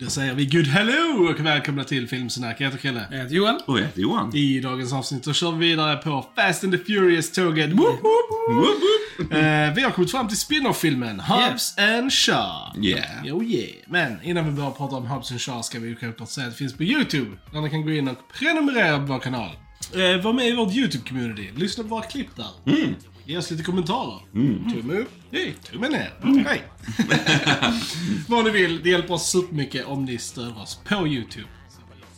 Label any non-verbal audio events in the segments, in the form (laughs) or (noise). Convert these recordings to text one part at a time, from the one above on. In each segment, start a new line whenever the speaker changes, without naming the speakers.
Då säger vi good hello och välkomna till Filmsnack. Jag heter Kalle.
Jag heter Johan.
Och jag heter Johan.
I dagens avsnitt så kör vi vidare på Fast and the Furious-tåget. Woop, woop.
Woop, woop.
Eh, vi har kommit fram till spin-off-filmen Hobbs and Shaw.
Yeah.
Jo, yeah. Men innan vi börjar prata om Hobbs and Shaw ska vi ju självklart säga att det finns på YouTube. Där ni kan gå in och prenumerera på vår kanal. Eh, var med i vårt YouTube-community. Lyssna på våra klipp där.
Mm.
Ge oss lite kommentarer. Tumme upp. Hej. Tumme ner.
Mm.
Hej. (laughs) Vad ni vill. Det hjälper oss supermycket om ni stöder oss på YouTube.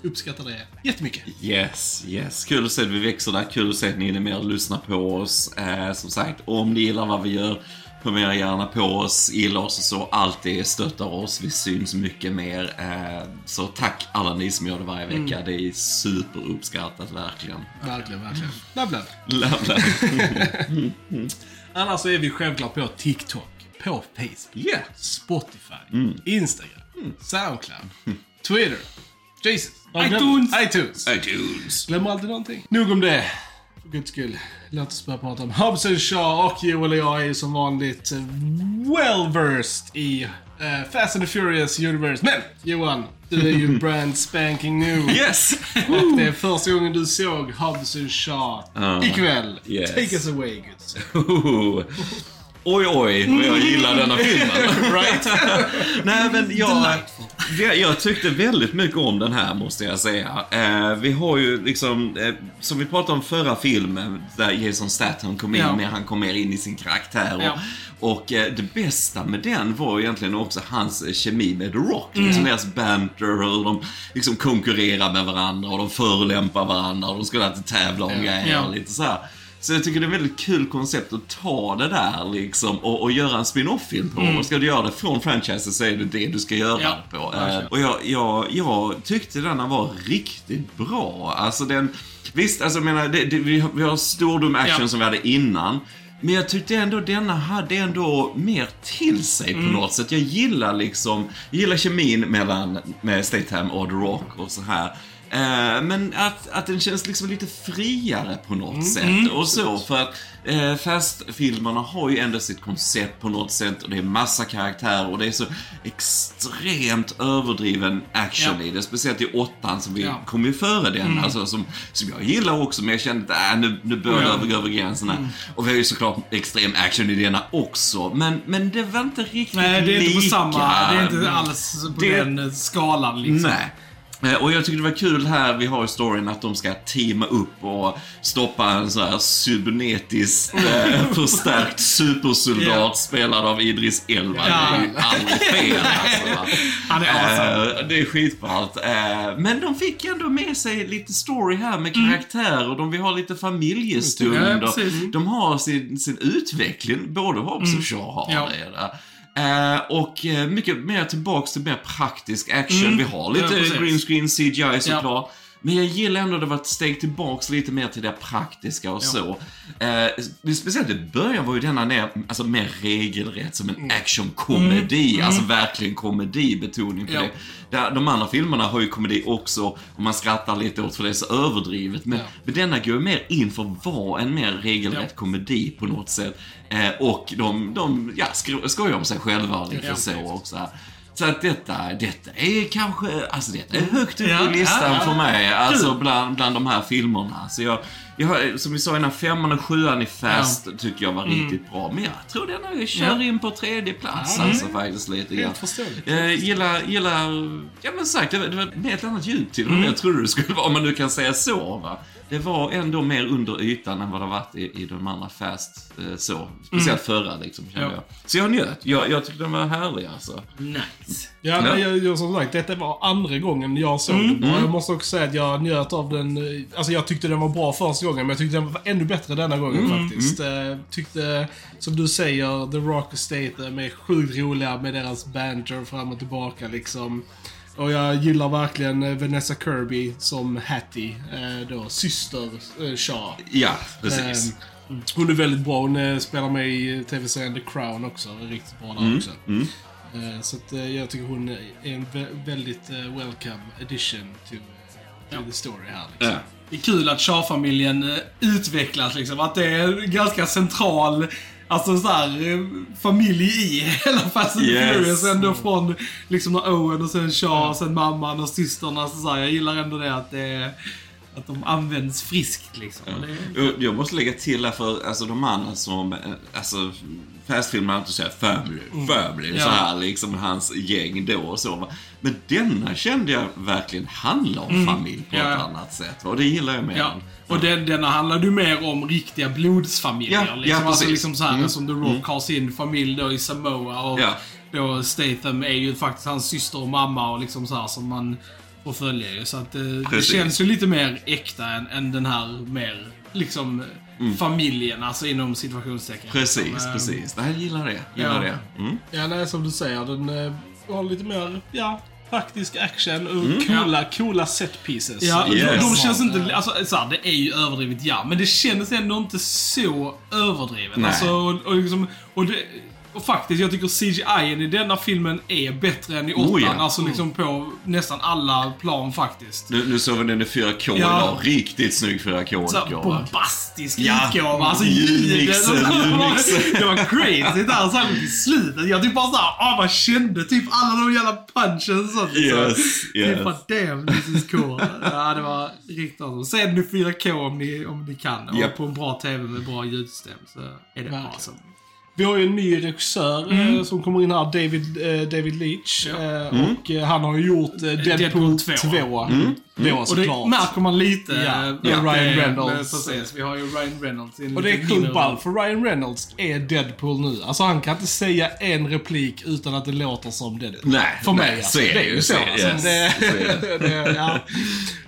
Uppskattar det jättemycket.
Yes, yes. Kul att se att vi växer där. Kul att se att ni är med och lyssnar på oss. Eh, som sagt, om ni gillar vad vi gör, prenumerera gärna på oss, gilla oss och så. Alltid stöttar oss. Vi syns mycket mer. Eh, så tack alla ni som gör det varje vecka. Det är superuppskattat, verkligen.
Verkligen, verkligen. Bla. Bla,
bla.
Annars så är vi självklart på TikTok, på Facebook,
Yeah.
Spotify,
Mm.
Instagram, Soundcloud, Twitter, Jesus.
ITunes.
iTunes.
iTunes.
Glömmer alltid någonting. Nog om det. Guds skull. Låt oss börja prata om Hobbs and Shaw och Joel och jag är som vanligt eh, well-versed i eh, Fast and the Furious Universe. Men Johan, du är ju (laughs) brand spanking new.
Yes!
Och det är första gången du såg Hobbs and Shaw
Ah,
ikväll.
yes.
Take us away.
Oh. Oj, oj, vad jag gillar denna filmen. right? (laughs) Nej, men jag, jag, jag tyckte väldigt mycket om den här, måste jag säga. Eh, vi har ju liksom, eh, som vi pratade om förra filmen, där Jason Statham kom in
Ja.
mer, han kom mer in i sin karaktär. Och,
Ja.
och eh, det bästa med den var egentligen också hans kemi med The Rock. Liksom deras banter, hur de liksom konkurrerar med varandra och de förolämpar varandra och de skulle alltid tävla om grejer
Ja.
och lite så här. Så jag tycker det är ett väldigt kul koncept att ta det där liksom och, och göra en spin-off-film på. Och ska du göra det från franchisen så är det det du ska göra
Ja,
på. Eh, och jag, jag, jag tyckte denna var riktigt bra. Alltså den, visst, alltså jag menar, det, det, vi, har- vi har stordom action
Ja.
som vi hade innan. Men jag tyckte ändå denna hade ändå mer till sig på något sätt. Jag gillar liksom, jag gillar kemin mellan med Statham och The Rock och så här. Eh, men att, att den känns liksom lite friare på något sätt och så. För att eh, Fast-filmerna har ju ändå sitt koncept på något sätt och det är massa karaktärer och det är så extremt överdriven action
Ja.
i det. Speciellt i åttan som vi
Ja.
kom ju före den, alltså, som, som jag gillar också. Men jag kände att äh, nu, nu börjar det övergå över gränserna. Och vi har ju såklart extrem action i denna också. Men, men det var inte riktigt
Nej, det är inte på
lika.
samma... Det är inte alls på
Det-
den skalan liksom.
Nej. Eh, Och jag tycker det var kul här, vi har ju storyn att de ska teama upp och stoppa en sån här cybernetiskt eh, förstärkt supersoldat
Ja.
spelad av Idris Elba.
Ja.
Det är ju aldrig fel (laughs) alltså.
Han är awesome.
Eh, det är skitballt. Eh, men de fick ändå med sig lite story här med karaktärer och de vill ha lite familjestund.
Mm. Ja,
de har sin, sin utveckling, både Hobbs och Shaw har
Mm.
Det Eh, och eh, mycket mer tillbaks till mer praktisk action. Vi har lite
Mm. Ja,
green screen CGI såklart. Men jag gillar ändå att det var ett steg tillbaks lite mer till det praktiska och så. Eh, speciellt i början var ju denna ner, alltså mer regelrätt som en
Mm.
actionkomedi. Alltså verkligen komedibetoning på
Ja.
det. Där, de andra filmerna har ju komedi också och man skrattar lite åt för det är så överdrivet. Men,
Ja.
men denna går ju mer in för att vara en mer regelrätt
Ja.
komedi på något sätt. Eh, och de, de ja, skojar om sig själva lite
Ja.
så också. Så att detta, detta är kanske, alltså detta är högt upp
Ja,
på listan
ja, ja.
för mig. Alltså bland, bland de här filmerna. Så jag, jag har, som vi sa innan, femman och sjuan i Fast tycker jag var riktigt bra. Men jag tror denna kör
Ja.
in på tredje plats
Ja,
alltså faktiskt lite grann. Jag gillar, gillar, ja men sagt, det var, det var ett helt annat djup till mm. jag trodde det skulle vara, om man nu kan säga så va. Det var ändå mer under ytan än vad det har varit i, i de andra Fast, eh, så. Speciellt förra liksom, kände
Ja.
jag. Så jag njöt. Jag, jag tyckte den var härlig alltså.
Nice.
Ja,
Ja.
Jag, jag, som sagt, detta var andra gången jag såg den. Och jag måste också säga att jag njöt av den. eh, Alltså jag tyckte den var bra första gången, men jag tyckte den var ännu bättre denna gången faktiskt. Eh, tyckte, som du säger, The Rock Statham är sjukt roliga med deras banter fram och tillbaka liksom. Och jag gillar verkligen eh, Vanessa Kirby som Hattie, då syster Shaw.
Ja, precis.
Hon är väldigt bra. Hon spelar med i tv-serien The Crown också. Riktigt bra där också. Eh, Så att, eh, jag tycker hon är en vä- väldigt eh, welcome addition to, eh, to the story här. Liksom.
ja.
Det är kul att Shaw-familjen eh, utvecklas liksom. Att det är en ganska central Alltså såhär, eh, familj i hela Fast and
Yes.
Furious. Ändå från liksom Owen och sen Shaw och sen mamman och systrarna. Så så här, jag gillar ändå det att det är, att de används friskt liksom. Det,
Jag- Jag måste lägga till här för alltså de andra som, eh, alltså fastfilmer alltid säger family, family,
Ja.
så här liksom hans gäng då och så. Men denna kände jag verkligen handlar om familj på
Ja.
ett annat sätt. Och det gillar jag med
ja. Och den, denna handlar ju mer om riktiga blodsfamiljer.
Ja,
liksom.
ja,
alltså liksom så här,
Mm.
som The Rock har sin familj då i Samoa. Och
Ja.
då Statham är ju faktiskt hans syster och mamma och liksom så här som man får följa ju. Så att eh, det
Precis.
känns ju lite mer äkta än, än den här mer liksom familjen, alltså inom situationstecken.
Precis,
Liksom, eh,
precis. Det här gillar det. Gillar
Ja.
det. Mm.
Ja, nej, som du säger, den eh, har lite mer, ja, praktisk action och
Mm.
coola, coola set pieces.
Ja,
Yes.
de, de känns inte... Alltså, så här, det är ju överdrivet, ja. Men det känns ändå inte så överdrivet.
Nej.
Alltså, och, och, liksom, och, det, och faktiskt, jag tycker CGI i denna filmen är bättre än i åttan.
Oh, ja.
Alltså liksom på nästan alla plan faktiskt.
Nu, nu såg vi den i 4K
Ja.
Riktigt snygg 4K.
Så bombastisk
Ja,
utgåva. Alltså
ljudmixen,
ljuden.
ljudmixen.
Det var crazy där så här i slutet. Jag typ bara såhär, ah man kände typ alla de jävla punchen så.
Yes,
Typ
yes.
bara damn, this is cool. ja, det var riktigt awesome. Se den i 4K om ni, om ni kan. Och
Japp.
på en bra TV med bra ljudsystem så är det
Verkligen.
awesome.
Vi har ju en ny regissör eh, som kommer in här, David, eh, David Leach.
Ja.
Eh, Och eh, han har ju gjort Deadpool,
Deadpool
2.
2.
Då
Och det
såklart.
märker man lite.
Ja,
att
Ryan Reynolds.
Precis, vi har ju Ryan Reynolds i en
Och det är kul ball, för Ryan Reynolds är Deadpool nu. Alltså han kan inte säga en replik utan att det låter som Deadpool.
Nej,
För mig
nej,
alltså. Det är ju så. Alltså, det, det, ja.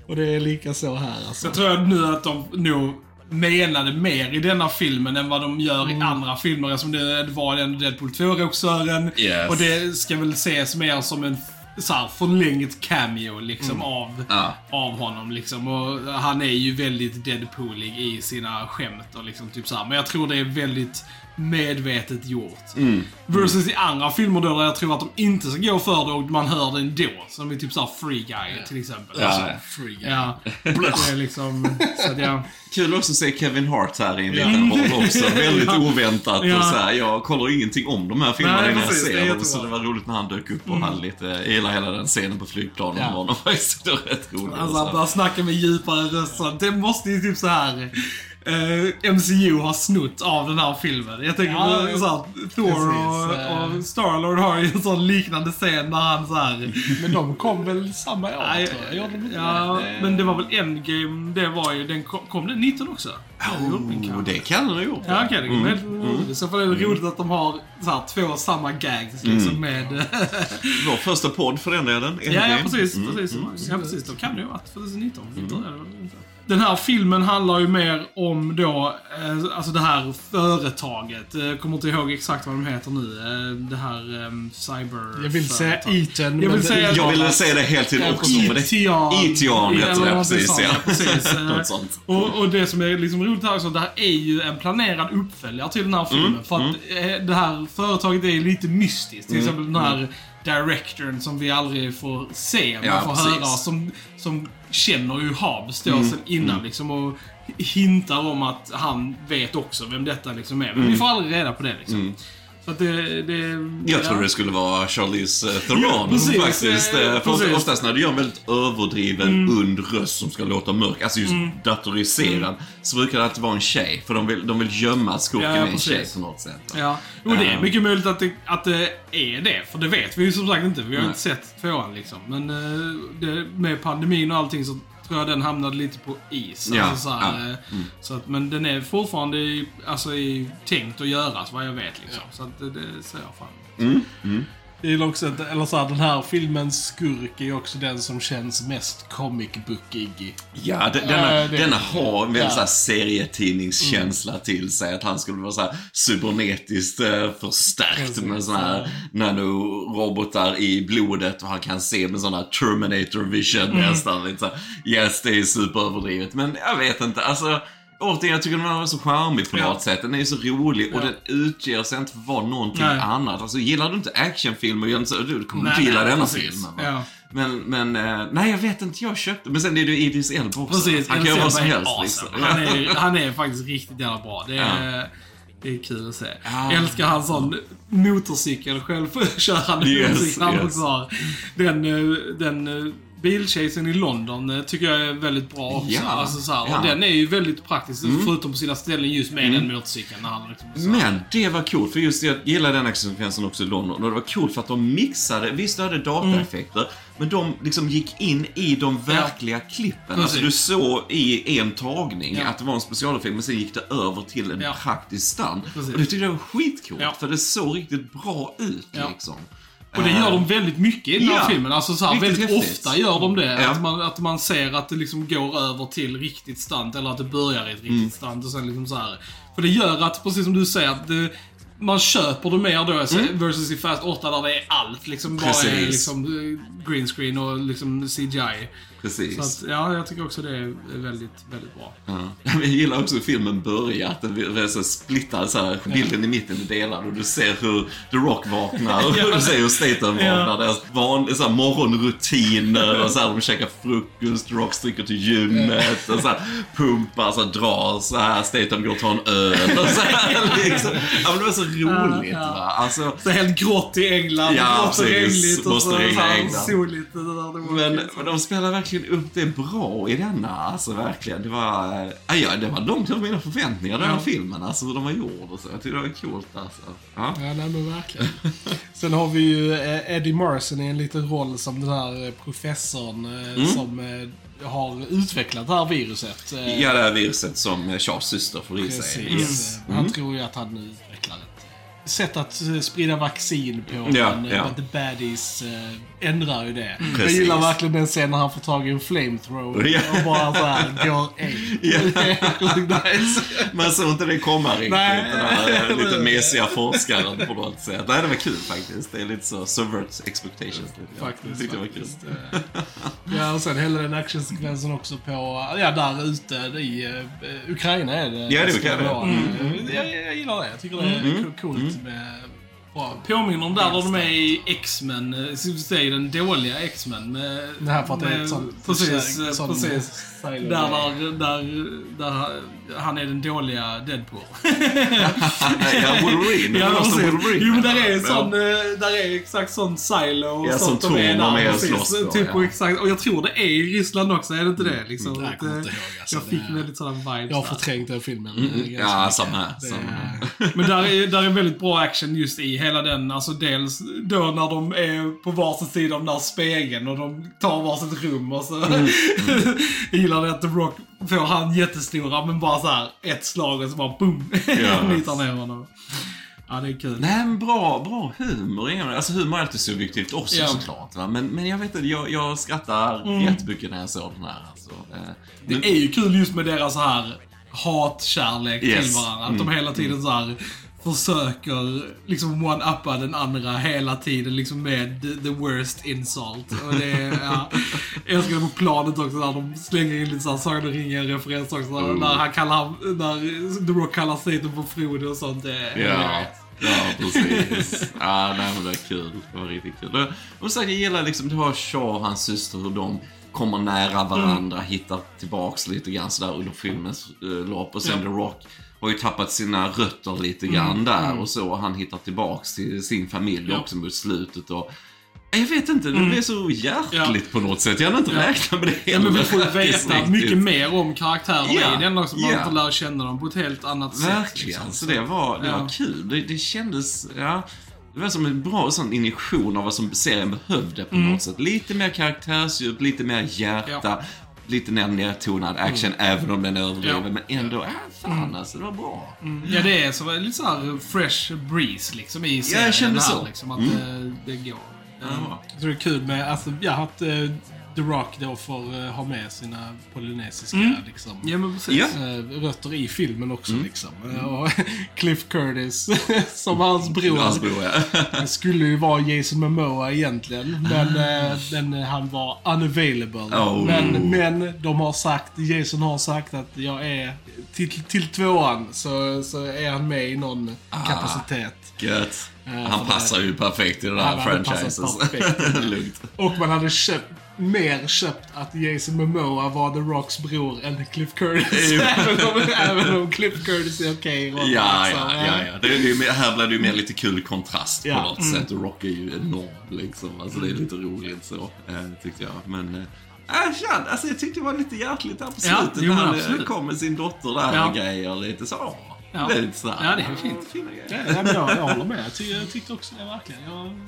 Och det är lika så här alltså.
Jag tror nu att de nog menade mer i denna filmen än vad de gör
Mm.
i andra filmer. Eftersom det var den Deadpool 2-regissören.
Yes.
Och det ska väl ses mer som en så här, förlängt cameo liksom av,
Mm. Ja.
av honom. Liksom. Och han är ju väldigt Deadpoolig i sina skämt och liksom typ så här. Men jag tror det är väldigt medvetet gjort.
Mm.
Versus i andra filmer då där jag tror att de inte ska gå för det och man hör det ändå. Som i typ såhär Free Guy till exempel.
Ja.
Alltså,
Free guy.
Ja, det är liksom... Så att jag...
Kul också att se Kevin Hart här i en liten roll också. Väldigt
Ja.
oväntat.
Ja.
Och så här, jag kollar ingenting om de här filmerna
Nej,
innan jag
precis, det är
ser dem.
jättebra.
Så det var roligt när han dök upp och hade lite, jag gillar hela den scenen på flygplanet
Ja.
med honom faktiskt. (laughs) Det var rätt roligt.
Alltså
Så
han börjar snacka med djupare röst. Det måste ju typ så här. Eh, MCU har snott av den här filmen. Jag tänker
Ja,
på så här, Thor
precis, eh.
och, och Starlord har ju en sån liknande scen där han så här.
Men de kom väl samma år
Nej,
tror jag. Inte
ja,
det?
men det var väl Endgame, det var ju, den kom, kom den 19 också?
Oh, det kan han ha gjort.
Ja, okej. det är I så fall är det roligt att de har så här, två samma gags liksom med...
Vår första podd för den.
Ja, ja precis. precis. Ja, precis. Då kan det ju ha varit 2019. Inte, eller inte. Den här filmen handlar ju mer om då, eh, alltså det här företaget. Jag kommer inte ihåg exakt vad de heter nu. Eh, det här um, cyber...
Jag vill säga. Eton.
Jag vill säga-
det-
Jag ville säga det helt till också.
Itian
heter
Eller
det,
något
precis.
sånt,
Ja.
precis. Eh. (laughs) Och, och det som är liksom roligt här också, det här är ju en planerad uppföljare till den här filmen.
Mm,
För att eh, det här företaget är lite mystiskt. Till exempel den här directorn som vi aldrig får se, men
Ja,
får
precis.
höra. Som, som känner ju Hobbs då sen innan liksom. Och hintar om att han vet också vem detta liksom är. Men vi får aldrig reda på det liksom. Så att det... det
Jag
ja.
trodde det skulle vara Charlize eh, Theron
Ja, precis,
faktiskt.
eh,
För
precis.
oftast när du gör en väldigt överdriven und röst som ska låta mörk, alltså just datoriserad, så brukar det alltid vara en tjej. För de vill, de vill gömma skurken
Ja,
i en tjej på något sätt.
Ja, och det är
Ja.
mycket möjligt att det, att det är det. För det vet vi ju som sagt inte. Vi har
Nej.
inte sett tvåan liksom. Men eh, det, med pandemin och allting så tror jag den hamnade lite på is.
Ja,
Alltså, så, här,
ja.
eh, så att, men den är fortfarande i, alltså, i, tänkt att göras vad jag vet liksom. Så att det, det ser jag fram emot.
Jag gillar också att, eller så här, den här filmens skurk är också den som känns mest comic bookig.
Ja, de, denna,
det-
denna har en väldigt
ja.
så här serietidningskänsla till sig. Att han skulle vara så här cybernetiskt eh, förstärkt
Precis,
med såna här nanorobotar i blodet och han kan se med här Terminator vision nästan. Lite så här, yes, det är superöverdrivet. Men jag vet inte, alltså Återigen, jag tycker den var så charmig på
Ja.
något sätt. Den är så rolig och
Ja.
den utger sig inte för att vara någonting
Nej.
annat. Alltså, gillar du inte actionfilmer, så- du kommer
Nej,
inte gilla
nej,
denna
precis.
filmen.
Ja.
Men, men, eh, nej jag vet inte, jag köpte. Men sen är det ju Idris Elba också.
Precis,
Han kan göra vad som
är
helst
awesome.
liksom.
Han är, han är faktiskt riktigt jävla bra. Det är, Det är kul att se. Jag älskar han sån motorcykel, självkörande (laughs)
Yes,
motorcykel han
yes.
också har. Den, eh, den eh, bilchasen i London eh, tycker jag är väldigt bra också.
Ja,
Alltså, så här,
ja. Mm.
Och den är ju väldigt praktisk, förutom på sina ställen just med den motorcykeln. När han liksom.
Men det var coolt, för just jag gillade den actionsekvensen också i London. Och det var coolt för att de mixade, visst hade dataeffekter, men de liksom gick in i de verkliga klippen. Alltså du såg i en tagning
Ja.
att det var en specialeffekt, men sen gick det över till en
Ja.
praktisk stand.
Precis.
Och det tyckte jag var skitcoolt,
Ja.
för det såg riktigt bra ut
Ja.
liksom.
Och det gör de väldigt mycket i den här
Ja.
filmen. Alltså så här, väldigt
häftigt.
ofta gör de det.
Ja.
Att, man, att man ser att det liksom går över till riktigt stunt, eller att det börjar i ett
Mm.
riktigt stunt och sen liksom så här. För det gör att, precis som du säger, att det, man köper det mer då så- versus i Fast 8 där det är allt liksom bara är
Mm.
Liksom eh, green screen och liksom CGI.
Precis.
Så att, ja, jag tycker också det är väldigt, väldigt bra.
Ja. (laughs) Jag gillar också hur filmen börjar, att den är så splittar så här, bilden i mitten är delad och du ser hur The Rock vaknar och (laughs)
Ja.
du ser hur Statham
Ja.
vaknar. Deras van, så här, morgonrutiner och så här, de käkar frukost, The Rock sticker till gymmet och så här, pumpar, så här, drar så här, Statham går och tar en öl och så här, (laughs) liksom. Ja men det var så roligt
Ja, ja.
va. Alltså,
Så helt grått i England,
Ja,
grått och regnigt och så, så
England.
soligt.
Men, men de spelar verkligen upp det bra i denna, alltså verkligen. Det var, äh, ja, det var långt över mina förväntningar, den här
Ja.
filmen, alltså hur de var gjord och så. Jag tyckte det var coolt alltså. Ja.
Ja, nej men verkligen. Sen har vi ju eh, Eddie Marson i en liten roll som den här eh, professorn eh, som har utvecklat det här viruset.
ja, det här viruset som Charles syster får i sig. Yes.
Eh, Han tror ju att han utvecklar ett sätt att sprida vaccin på.
Ja,
men,
ja. Mm.
the baddies ändrar ju det. Jag
Precis.
gillar verkligen den scenen när han får tag i en flamethrower
Ja.
och bara såhär går ej. (laughs)
Ja. (laughs)
Nice.
Man såg inte det komma riktigt,
Nej.
den här eh, lite mesiga forskaren på något sätt. Nej, det var kul faktiskt. Det är lite så subvert expectations. Lite. grann.
Faktiskt.
Jag tyckte det var kul.
faktiskt. Eh, Ja, och sen hela den actionsekvensen också på, ja där ute i uh, Ukraina är det.
det är Ukraina. Mm,
Eh, Jag, jag gillar det. Jag tycker det är coolt med bra.
Påminner om där där de är i X-Men, eh, säga den dåliga X-Men. Med,
Det här för att det är ett sånt...
Precis,
sån
precis. Där, där, där, där han är den dåliga Deadpool. (laughs)
ja, Wolverine.
Ja,
Det. Wolverine.
Jo, men där är, en sån, eh, där är exakt sån silo och
Ja,
sånt
som
de är där. precis.
slåss då,
typ,
ja.
och, exakt, och jag tror det är i Ryssland också, är det inte det? Liksom,
Mm, jag
att,
kommer
eh,
inte ihåg, alltså,
jag fick
det-
väldigt sådana vibes
Jag har
där.
förträngt den filmen.
Mm,
ganska
ja, samma här,
Det-. (laughs) (laughs)
Men där är, där är väldigt bra action just i hela den, alltså dels då när de är på varsin sida av den där spegeln och de tar varsitt rum och så
Mm.
jag gillar det att The Rock får han jättestora men bara så här ett slag och så bara boom! (laughs) Nitar ner honom. Ja, det är kul.
Nej, men bra, bra humor. Alltså humor är alltid subjektivt också
Ja.
såklart. Va? Men, men jag vet inte, jag, jag skrattar jättemycket när jag såg den här. Alltså. Eh, men-
Det är ju kul just med deras så här hatkärlek
Yes.
till varandra. Att de
Mm.
hela tiden så här försöker liksom one-uppa den andra hela tiden liksom med the, the worst insult. Och det är, ja. Jag älskar det på planet också där de slänger in lite såhär Sagan ringen-referens också. Där,
Mm.
där han kallar, där The Rock kallar Satan för Frodo och sånt. Det,
Ja, ja precis. ja, nej, men det var kul. Det var riktigt kul. Och, och så, jag gillar liksom, det har Shaw och hans syster, hur de kommer nära varandra, hittar tillbaks lite grann sådär under filmens uh, lopp. Och sen
Ja.
The Rock har ju tappat sina rötter lite grann där och så. Och han hittar tillbaks till sin familj
Ja.
också mot slutet. Och, jag vet inte, det blev så hjärtligt på något sätt. Jag hade inte
Ja.
räknat med det
Ja, men vi får veta mycket mer om karaktärerna
Ja,
i den också. Man
ja.
får lära känna dem på ett helt annat sätt.
Verkligen,
liksom.
så det var, det
Ja.
var kul. Det, det kändes, ja. Det var som en bra sån injektion av vad som serien behövde på något sätt. Lite mer karaktärsdjup, lite mer hjärta,
Ja.
lite mer nedtonad action, även om den är överdriven.
Ja.
Men ändå, äh, fan alltså, det var bra.
Ja, det är så, lite såhär fresh breeze liksom i serien.
jag kände
här,
så.
Liksom, att det, det går.
Ja.
Jag tror det är kul med, alltså, ja, att eh, The Rock då får eh, ha med sina polynesiska liksom,
Ja, men precis.
Ja.
eh, rötter i filmen också. Liksom. Eh, Och (laughs) Cliff Curtis (laughs) som hans bror.
Hans bror, ja. (laughs)
Det skulle ju vara Jason Momoa egentligen, men, eh, men eh, han var unavailable.
Oh.
Men, men de har sagt, Jason har sagt att jag är, till, till tvåan så, så är han med i någon kapacitet.
Gött. Han passar ju perfekt i den här franchisen. Lugnt.
Och man hade köpt, mer köpt att Jason Momoa var The Rocks bror än Cliff Curtis. (laughs) även, om, även om Cliff Curtis är okej. Okay,
ja, ja, ja, ja. Det är ju, här blir det ju mer lite kul kontrast
Ja.
på något sätt. Och Rock är ju enorm liksom. Alltså det är lite roligt så, eh, tyckte jag. Men... Eh, Äh, tja, alltså jag tyckte det var lite hjärtligt där på
Ja,
slutet.
jo, men
när han eh, kom med sin dotter där
Ja.
och grejer. Lite så. åh,
Ja.
Lite sådär.
Ja, det är fint.
Fina grejer.
Ja, men jag, jag håller med. Jag, jag tyckte också det verkligen. Jag,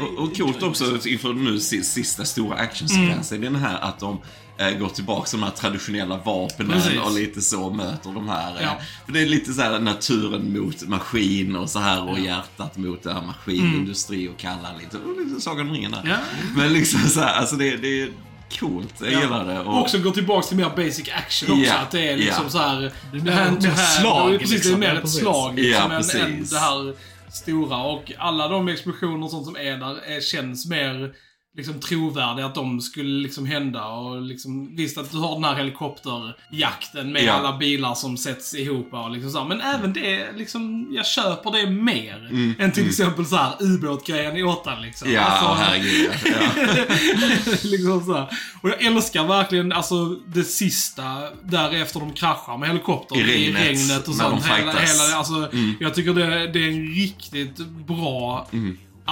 Och, och coolt också inför nu si- sista stora actionsekvensen,
Mm.
den här att de eh, går tillbaka till de här traditionella vapnen
Precis.
och lite så möter de här. Eh,
Ja.
För det är lite så här naturen mot maskin och så här och hjärtat mot det här maskinindustri och kalla lite, och lite Sagan om ringen där.
Mm. Ja.
Men liksom så här, alltså det, det är coolt. Jag gillar det.
Och också gå tillbaka till mer basic action också.
Ja,
att det är liksom
ja.
så här...
Det är mer-
hand
mer slag,
Ja, precis,
liksom.
det är mer
Ja,
ett slag liksom,
Ja,
än, än det här stora. Och alla de explosioner och sånt som är där är, känns mer liksom trovärdiga att de skulle liksom hända. Och liksom, visst att du har den här helikopterjakten med
Ja.
alla bilar som sätts ihop och liksom så här. Men även det, liksom, jag köper det mer. Än till exempel så här ubåtgrejen i åttan liksom.
Mm, Ja,
Alltså,
herregud. Ja. (laughs)
liksom så här. Och jag älskar verkligen alltså det sista därefter de kraschar med helikoptern
I
i
regnet,
regnet och sånt. Hela, hela, alltså, Jag tycker det, det är en riktigt bra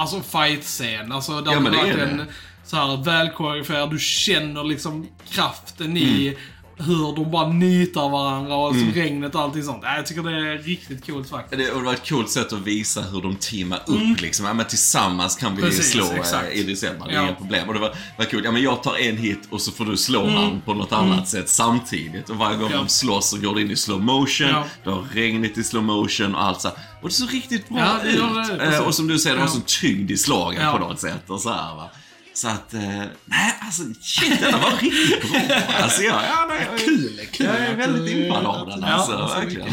alltså fight-scen. Alltså där
Ja, men det är det.
så här välkoreograferad. Du känner liksom kraften i hur de bara nitar varandra och liksom regnet och allting sånt. Äh, Jag tycker det är riktigt coolt faktiskt.
Det, det var ett coolt sätt att visa hur de teamar upp liksom. Ja, men tillsammans kan vi
Mm. Precis,
slå
exakt.
eh, Idris Elba, det är
Ja.
inga problem. Och det var, var kul. Ja men jag tar en hit och så får du slå han på något annat sätt samtidigt. Och varje gång
Mm. Ja.
de slåss så går det in i slow motion.
Ja.
Du har regnet i slow motion och allt så här. Och det såg riktigt bra
Ja, det
ut.
det,
Eh, och som du säger, det var
Ja.
sån tyngd i slagen på något sätt. Och så här, va. Så att, eh, nej alltså shit, det var riktigt bra. Alltså jag, ja, nej, jag,
Kul, kul.
jag är väldigt impad av den
Ja,
alltså,
alltså,
verkligen.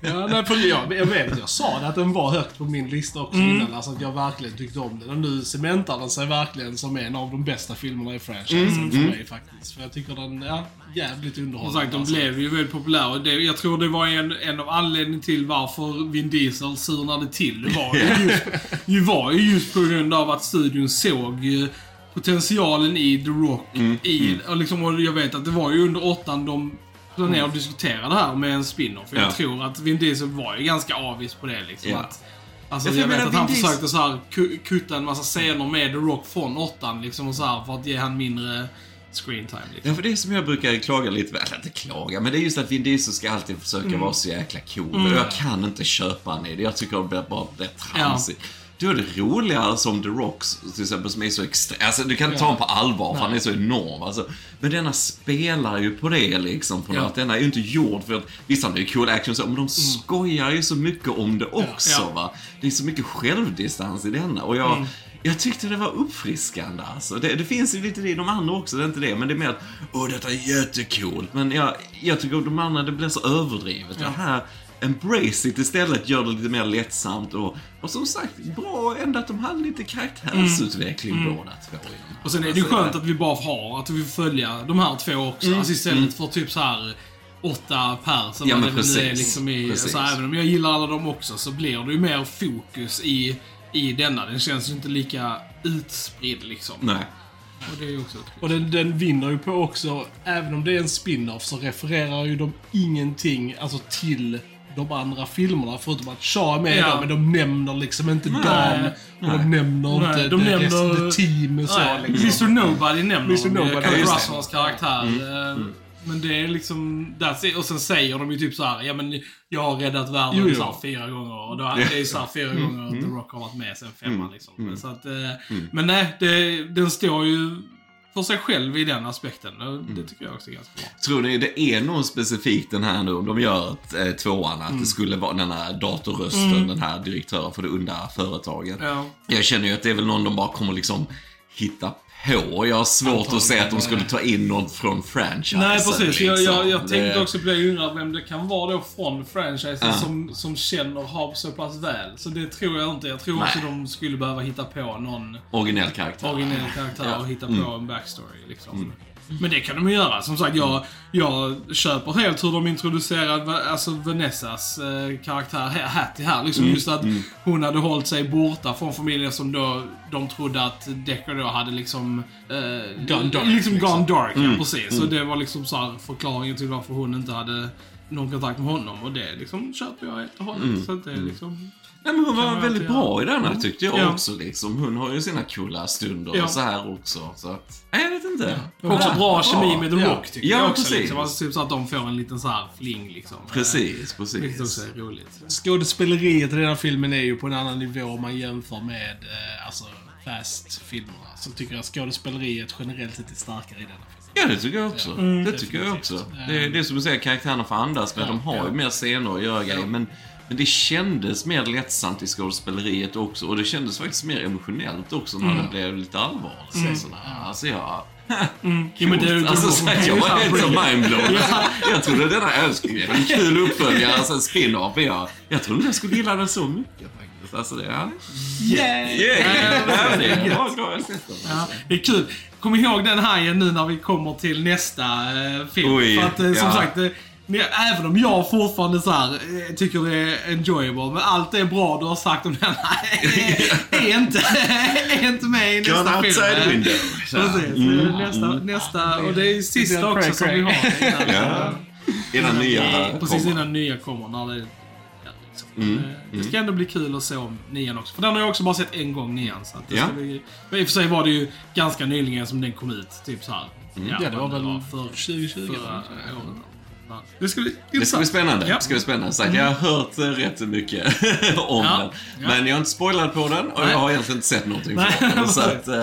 Ja, nej, för jag, jag vet att jag sa det, att den var högt på min lista också
Mm.
innan. Alltså att jag verkligen tyckte om den. Och nu cementar den sig verkligen som en av de bästa filmerna i franchisen
Mm.
för mig faktiskt. För jag tycker den, ja, jävligt
Som
underhållande.
sagt, de
alltså.
blev ju väldigt populära. Och det, jag tror det var en, en av anledningarna till varför Vin Diesel surnade till. Det var ju (laughs) just, det var ju just på grund av att studion såg eh, potentialen i The Rock. I, och, liksom, och jag vet att det var ju under åttan de planerade att diskutera det här med en spin-off. Jag
Ja.
tror att Vin Diesel var ju ganska avis på det liksom.
Ja.
Att, Alltså
Ja,
jag
jag
vet
menar,
att han
Vin Diesel-
försökte så här ku- kutta en massa scener med The Rock från åttan liksom och så här för att ge han mindre screen time liksom.
Ja, för det är som jag brukar klaga lite, eller inte klaga, men det är just att Vin Diesel ska alltid försöka
Mm.
vara så jäkla cool. Och jag kan inte köpa han i det. Jag tycker det blir bara det är tramsigt. Då är det roligare som The Rocks, till exempel, som är så extrem. Alltså, du kan inte ta honom på allvar, för han är så enorm. Alltså, men denna spelar ju på det liksom. På
Ja.
något. Denna är ju inte gjord för att, visst han är ju cool action så, men de skojar ju så mycket om det också
Mm. Ja.
va. Det är så mycket självdistans i denna. Och jag,
Mm.
jag tyckte det var uppfriskande alltså. Det, det finns ju lite det i de andra också, det är inte det. Men det är mer att, åh detta är jättekul. Men jag, jag tycker att de andra, det blir så överdrivet.
Ja.
Det här, embrace it istället, gör det lite mer lättsamt. Och, och som sagt, bra ändå att de hade lite karaktärsutveckling båda två.
Mm. Och sen är det ju
Alltså,
skönt att vi bara har, att vi får följa de här två också. Alltså istället för typ så här åtta per som
Ja, men
är
precis.
liksom i,
Precis.
alltså, även om jag gillar alla dem också så blir det ju mer fokus i, i denna. Den känns ju inte lika utspridd liksom.
Nej.
Och det är också
Och den, den vinner ju på också, även om det är en spin-off, så refererar ju de ingenting alltså till de andra filmerna. Förutom att Shaw är med
Ja.
där, men de nämner liksom inte Dan. Och de nämner
Nej,
inte
de
det
nämner-
resten, the team och så.
Nej,
liksom.
Mr Nobody nämner
Mr.
de ju,
Nobody,
Kurt
det.
Russells karaktär. Eh, Men det är liksom, that's it. och sen säger de ju typ så här, ja men jag har räddat världen
Jo, jo.
Så här, fyra gånger. Och då, det är ju så här fyra gånger The Rock har varit med sen femman liksom. Så att, eh, Men nej, det, den står ju för sig själv i den aspekten. Och det tycker jag också är ganska bra.
Tror ni det är någon specifikt den här nu, om de gör ett, eh, tvåan, att det skulle vara den här datorrösten, den här direktören för det onda företaget.
Ja.
Jag känner ju att det är väl någon de bara kommer liksom hitta på. Jag har svårt att se att de skulle ta in något från franchisen.
Nej precis, jag, jag, jag
liksom.
tänkte
Det-
också på det, jag undrar vem det kan vara då från franchisen
Ja.
som, som känner Hobb så pass väl. Så det tror jag inte. Jag tror också
Nej.
de skulle behöva hitta på någon
Originell karaktär.
originell karaktär
Ja.
och hitta på
Mm.
en backstory liksom. Men det kan de ju göra. Som sagt, jag, jag köper helt hur de introducerar alltså Vanessas eh, karaktär här- Hattie här. Liksom
Mm.
just att hon hade hållit sig borta från familjen som då de trodde att Deckard då hade liksom... Eh,
Gone dark,
Liksom
liksom.
gone dark,
Mm.
ja precis. Och det var liksom så här förklaringen till varför hon inte hade någon kontakt med honom. Och det liksom köper jag helt och hållet.
Mm.
Så det är liksom...
Nej, men hon var väldigt
alltid
bra i denna tyckte jag
Ja.
också. Liksom. Hon har ju sina coola stunder
Ja.
och så här också. Så att, nej, jag vet inte.
Också bra kemi med The
Ja.
Rock tycker
Ja,
jag också.
precis.
Liksom. Alltså, typ så att de får en liten så här fling liksom.
Precis,
Vilket också
precis.
är roligt.
Skådespeleriet i den här filmen är ju på en annan nivå om man jämför med eh, alltså, Fast-filmerna. Så tycker jag skådespeleriet generellt sett är starkare i denna film.
Ja, det tycker jag också.
Mm.
det tycker jag också. Det, är- det är som du säger, karaktärerna får andas, men de har ju mer scener att göra grejer. Men, men det kändes mer lättsamt i skådespeleriet också. Och det kändes faktiskt mer emotionellt också när det blev lite allvarligt. Mm. Alltså jag...
Jo, men det, (laughs) det,
Alltså, så jag var helt så mindblown.
Ja.
Jag trodde denna älskling en kul uppföljare, alltså en spin-off. Jag, jag trodde jag skulle gilla den så mycket faktiskt. Alltså det, ja.
Yeah!
Yeah.
Ja, det är. Ja, det kul. Kom ihåg den hajen nu när vi kommer till nästa eh, film.
Oj,
För att eh, som
ja.
sagt, men även om jag fortfarande så här, eh, tycker det är enjoyable, men allt det är bra du har sagt om den här (laughs) är (laughs) inte, är inte med i
Gone
nästa
outside
film.
window.
Precis.
Mm.
Nästa, nästa, och det är sista också som vi har. Innan,
Ja. Innan nya
Precis
kommer.
innan nya kommer. När det, ja, liksom.
Mm,
Eh, det ska ändå bli kul att se om nian också. För den har jag också bara sett en gång, nian. Så att det
Ja.
ska bli, men i och för sig var det ju ganska nyligen som den kom ut. Typ så här.
Ja, det var väl
för
2020
förra
va?
Ja. Det ska bli
Det ska bli
intressant.
spännande.
Ja.
Ska bli spännande. Sagt, jag har hört eh, rätt mycket (laughs) om
Ja.
den. Men jag har inte spoilat på den och
Nej.
jag har egentligen inte sett någonting
Nej.
den. Så att, eh,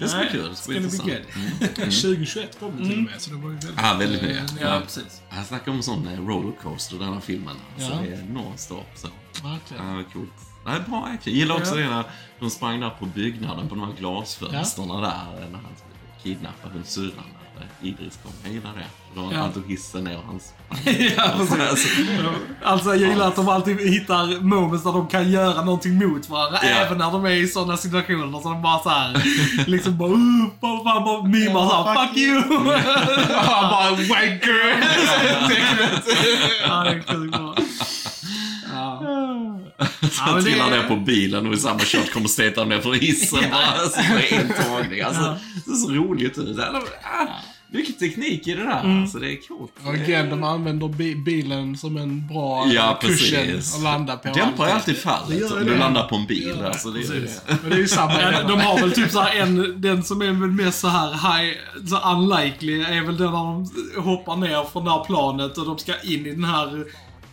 det ska bli kul. Det ska bli intressant. (laughs)
good.
2021 kom det till och med, så det var ju väldigt...
Ja, väldigt mycket.
Ja, precis.
Han snackar om sån eh, rollercoaster, den här filmen. Så
Ja.
det är nonstop. Så.
Verkligen.
Ja, det är coolt. Nej, bra action. Jag gillar också
Ja.
det när de sprang där på byggnaden, på de här glasfönstren där, när han kidnappade syrran. Där Idris kom. Jag gillar det. Då
Ja.
han tog hissen ner och han sprang. (laughs)
ja, precis.
Alltså,
Alltså jag gillar att de alltid hittar moments där de kan göra någonting mot varandra.
Ja.
Även när de är i sådana situationer. Så de bara såhär, liksom bara, uh, bara, bara, bara mimar såhär, fuck you!
Han (laughs) bara wanker!
ja, det är bra. (laughs) Ja, men
Han
det-
trillar ner på bilen och i samma shot kommer Statham ner från hissen bara. Alltså, på en tagning. Alltså, det ser så roligt ut. Ah, mycket teknik i det där.
Mm.
Alltså, det är coolt.
Och igen, de använder bi bilen som en bra
Ja,
cushion att landa på.
Dämpar ju alltid
Det
fallet om du
det.
landar på en bil. Alltså, det är det.
Men det är ju samma
Ja, de har väl typ såhär en, den som är väl mest så här high, så unlikely är väl den när de hoppar ner från det här planet och de ska in i den här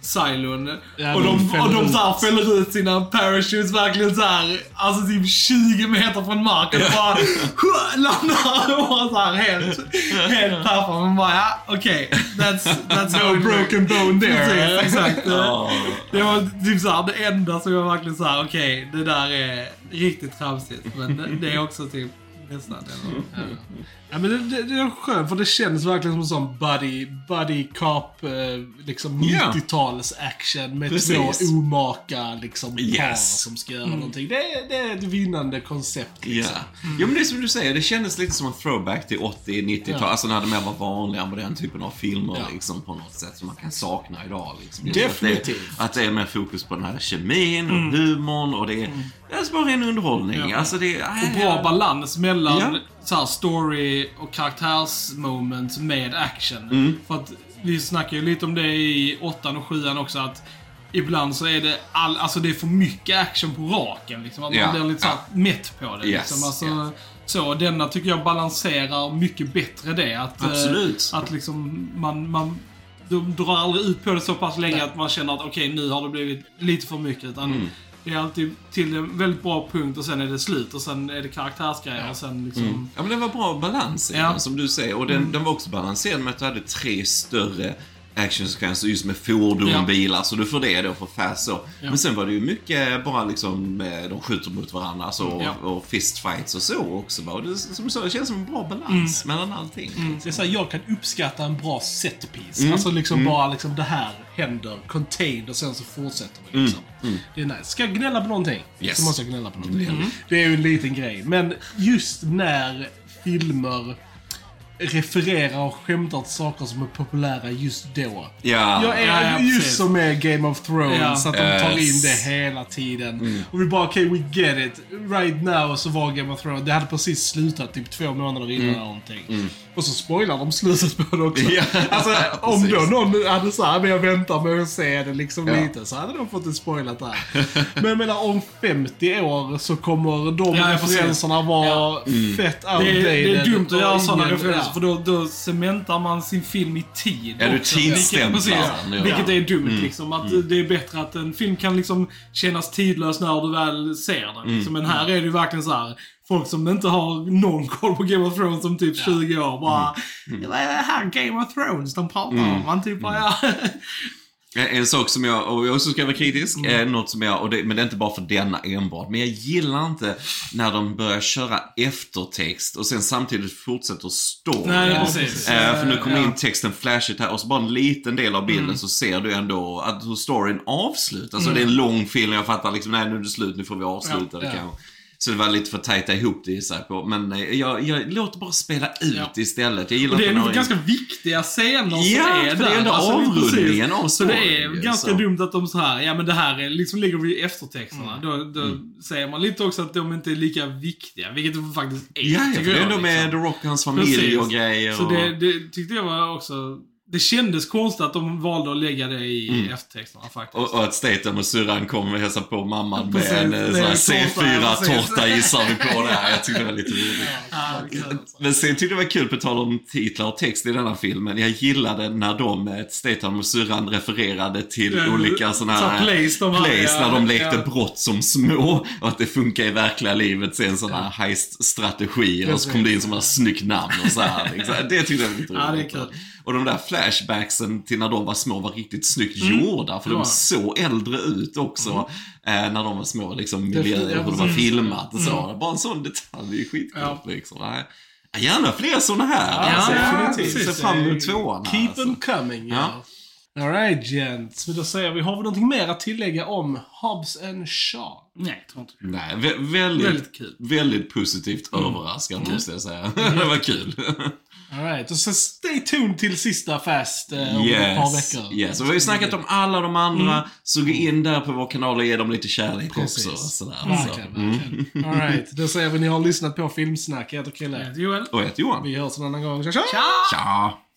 silon.
Ja,
och
de
och de så här fäller ut sina parachutes verkligen så här, alltså typ 20 meter från marken och bara (laughs) landar och bara så här helt, helt tappar. Man bara, ja okej, that's, that's how it
broken bone there.
Precis, exakt.
Ja.
Det var typ såhär, det enda som jag verkligen såhär, okej, det där är riktigt tramsigt. Men det, det är också typ nästan det.
Ja, men det, det, det är skönt, för det känns verkligen som en sån buddy, buddy cop, eh, liksom
Ja.
90-tals action med
Precis.
två omaka liksom par
Yes.
som ska göra någonting. Det, är- det är ett vinnande koncept
Ja.
liksom.
ja, men det är som du säger, det kändes lite som en throwback till 80-90-tal.
Ja.
Alltså när det mer var vanliga med den typen av filmer
Ja.
liksom på något sätt som man kan sakna idag. Liksom.
Definitivt.
Att det, att det är mer fokus på den här kemin och humorn och det är, det är bara ren underhållning.
Ja.
Alltså det är...
Och bra balans mellan
Ja.
så här, story och karaktärsmoment med action. För att vi snackar ju lite om det i åttan och sjuan också att Ibland så är det all, alltså det är för mycket action på raken. Liksom, att
Ja,
man blir lite så här mätt på det.
Yes,
liksom. alltså,
ja.
så, denna tycker jag balanserar mycket bättre det. Att, eh,
Absolut.
att liksom man, man de drar aldrig ut på det så pass länge att man känner att okej, nu har det blivit lite för mycket. Utan
Mm.
Det är alltid till en väldigt bra punkt och sen är det slut och sen är det karaktärsgrejer och sen liksom...
Ja, men det var bra balans i den, som du säger. Och den, den var också balanserad med att du hade tre större actionsekvenser just med fordon
Ja.
och bilar, så du får det då för fast så.
Ja.
Men sen var det ju mycket bara liksom, eh, de skjuter mot varandra så,
Ja.
och fistfights och så också. Va? Och det, som du sa, det känns som en bra balans mellan allting.
Så jag, säger, jag kan uppskatta en bra setpiece. Alltså liksom bara liksom det här händer, contained och sen så fortsätter vi liksom. Det är nice. Ska jag gnälla på någonting?
Yes.
Så måste jag gnälla på någonting. Det är ju en liten grej. Men just när filmer refererar och skämtar till saker som är populära just då.
Ja.
Jag är
Ja, ja,
just
precis.
som med Game of Thrones,
Ja.
att de tar in det hela tiden. Och vi bara, okej, we get it. Right now så var Game of Thrones, det hade precis slutat typ två månader innan eller någonting. Och så spoilar de slutet på det också. (laughs)
Ja,
alltså, om då någon hade sagt men jag väntar med att se det liksom
Ja.
lite, så hade de fått det spoilat där. men jag menar, om 50 år så kommer de
Ja,
referenserna vara fett
Det
outdated.
är, det är dumt att göra sådana referenser. För då, då cementar man sin film i tid.
Ja, du tidsstämplar den.
Vilket är dumt liksom. Att det är bättre att en film kan liksom kännas tidlös när du väl ser den. Liksom. Men här är det ju verkligen så här. Folk som inte har någon koll på Game of Thrones om typ 20 år bara Vad är det här Game of Thrones de pratar om? Man typ bara ja.
En sak som jag, och jag också ska vara kritisk, är något som jag, och det, men det är inte bara för denna enbart, men jag gillar inte när de börjar köra eftertext och sen samtidigt fortsätter storyn.
Nej,
Ja,
precis.
Eh, för nu kommer
Ja.
in texten flashigt här och så bara en liten del av bilden så ser du ändå att hur storyn avslutas. Alltså det är en lång film, jag fattar liksom, nej nu är det slut, nu får vi avsluta det
Ja.
kanske. Så det var lite för tajta ihop det gissar jag på. Men eh, jag, jag låter bara spela ut
Ja.
istället. Jag gillar
Och det är nog ganska viktiga scener
Ja,
som är
för det är
där.
ändå
Alltså,
avrundningen av
Så det är ganska
så.
dumt att de så här, ja men det här är, liksom ligger vid eftertexterna.
Mm.
Då, då säger man lite också att de inte är lika viktiga, vilket de faktiskt är.
Ja, ja, för det är ändå med
liksom.
The Rock och hans familj
Precis.
och grejer.
Så
och...
det, det tyckte jag var också... Det kändes konstigt att de valde att lägga det i eftertexterna faktiskt.
Och, och att Statham och syrran kom och hälsade på mamman med
Precis,
en
det
eh,
är
sån här
tårta, ja, precis.
C4-tårta gissar vi på där. Jag tyckte det var lite roligt.
Ja.
Men sen tyckte jag det var kul, på tal om titlar och text i denna filmen. Jag gillade när de, Statham och syrran refererade till
Ja,
olika sådana
så
här
plays de hade,
plays
ja,
när de lekte
ja.
brott som små. Och att det funkar i verkliga livet. Sen sådana här heist-strategier. Och så kom det in som ett snyggt namn och så här. liksom. Det tyckte jag var lite roligt.
Ja, det.
Och de där flashbacksen till när de var små var riktigt snyggt gjorda. För
Ja.
de såg äldre ut också. Eh, när de var små, liksom miljöer,
ja,
hur det var
precis.
filmat och så. Bara en sån detalj är skitcoolt
Ja.
liksom. Nej. Ja, Gärna fler såna här.
Ja,
alltså,
definitivt.
jag ser fram emot tvåan här,
Keep
alltså.
them coming, ja.
Ja.
Alright gents, men då säger vi, har vi någonting mer att tillägga om Hobbs and Shaw?
Nej, jag tror inte det.
Nej, vä- väldigt,
Väldigt kul.
väldigt positivt överraskad måste jag säga. (laughs) det var kul.
Alright, och så stay tuned till sista Fast eh, om ett par
Yes,
veckor.
yes. Och vi har ju snackat om alla de andra, så gå in där på vår kanal och ge dem lite kärlek
Precis.
också. Sådär,
Verkligen,
så.
verkligen. Alright, då säger vi ni har lyssnat på Filmsnack. Jag heter Krille.
Joel?
Och jag heter Johan.
Vi hörs en annan gång. Tja, tja!
Tja!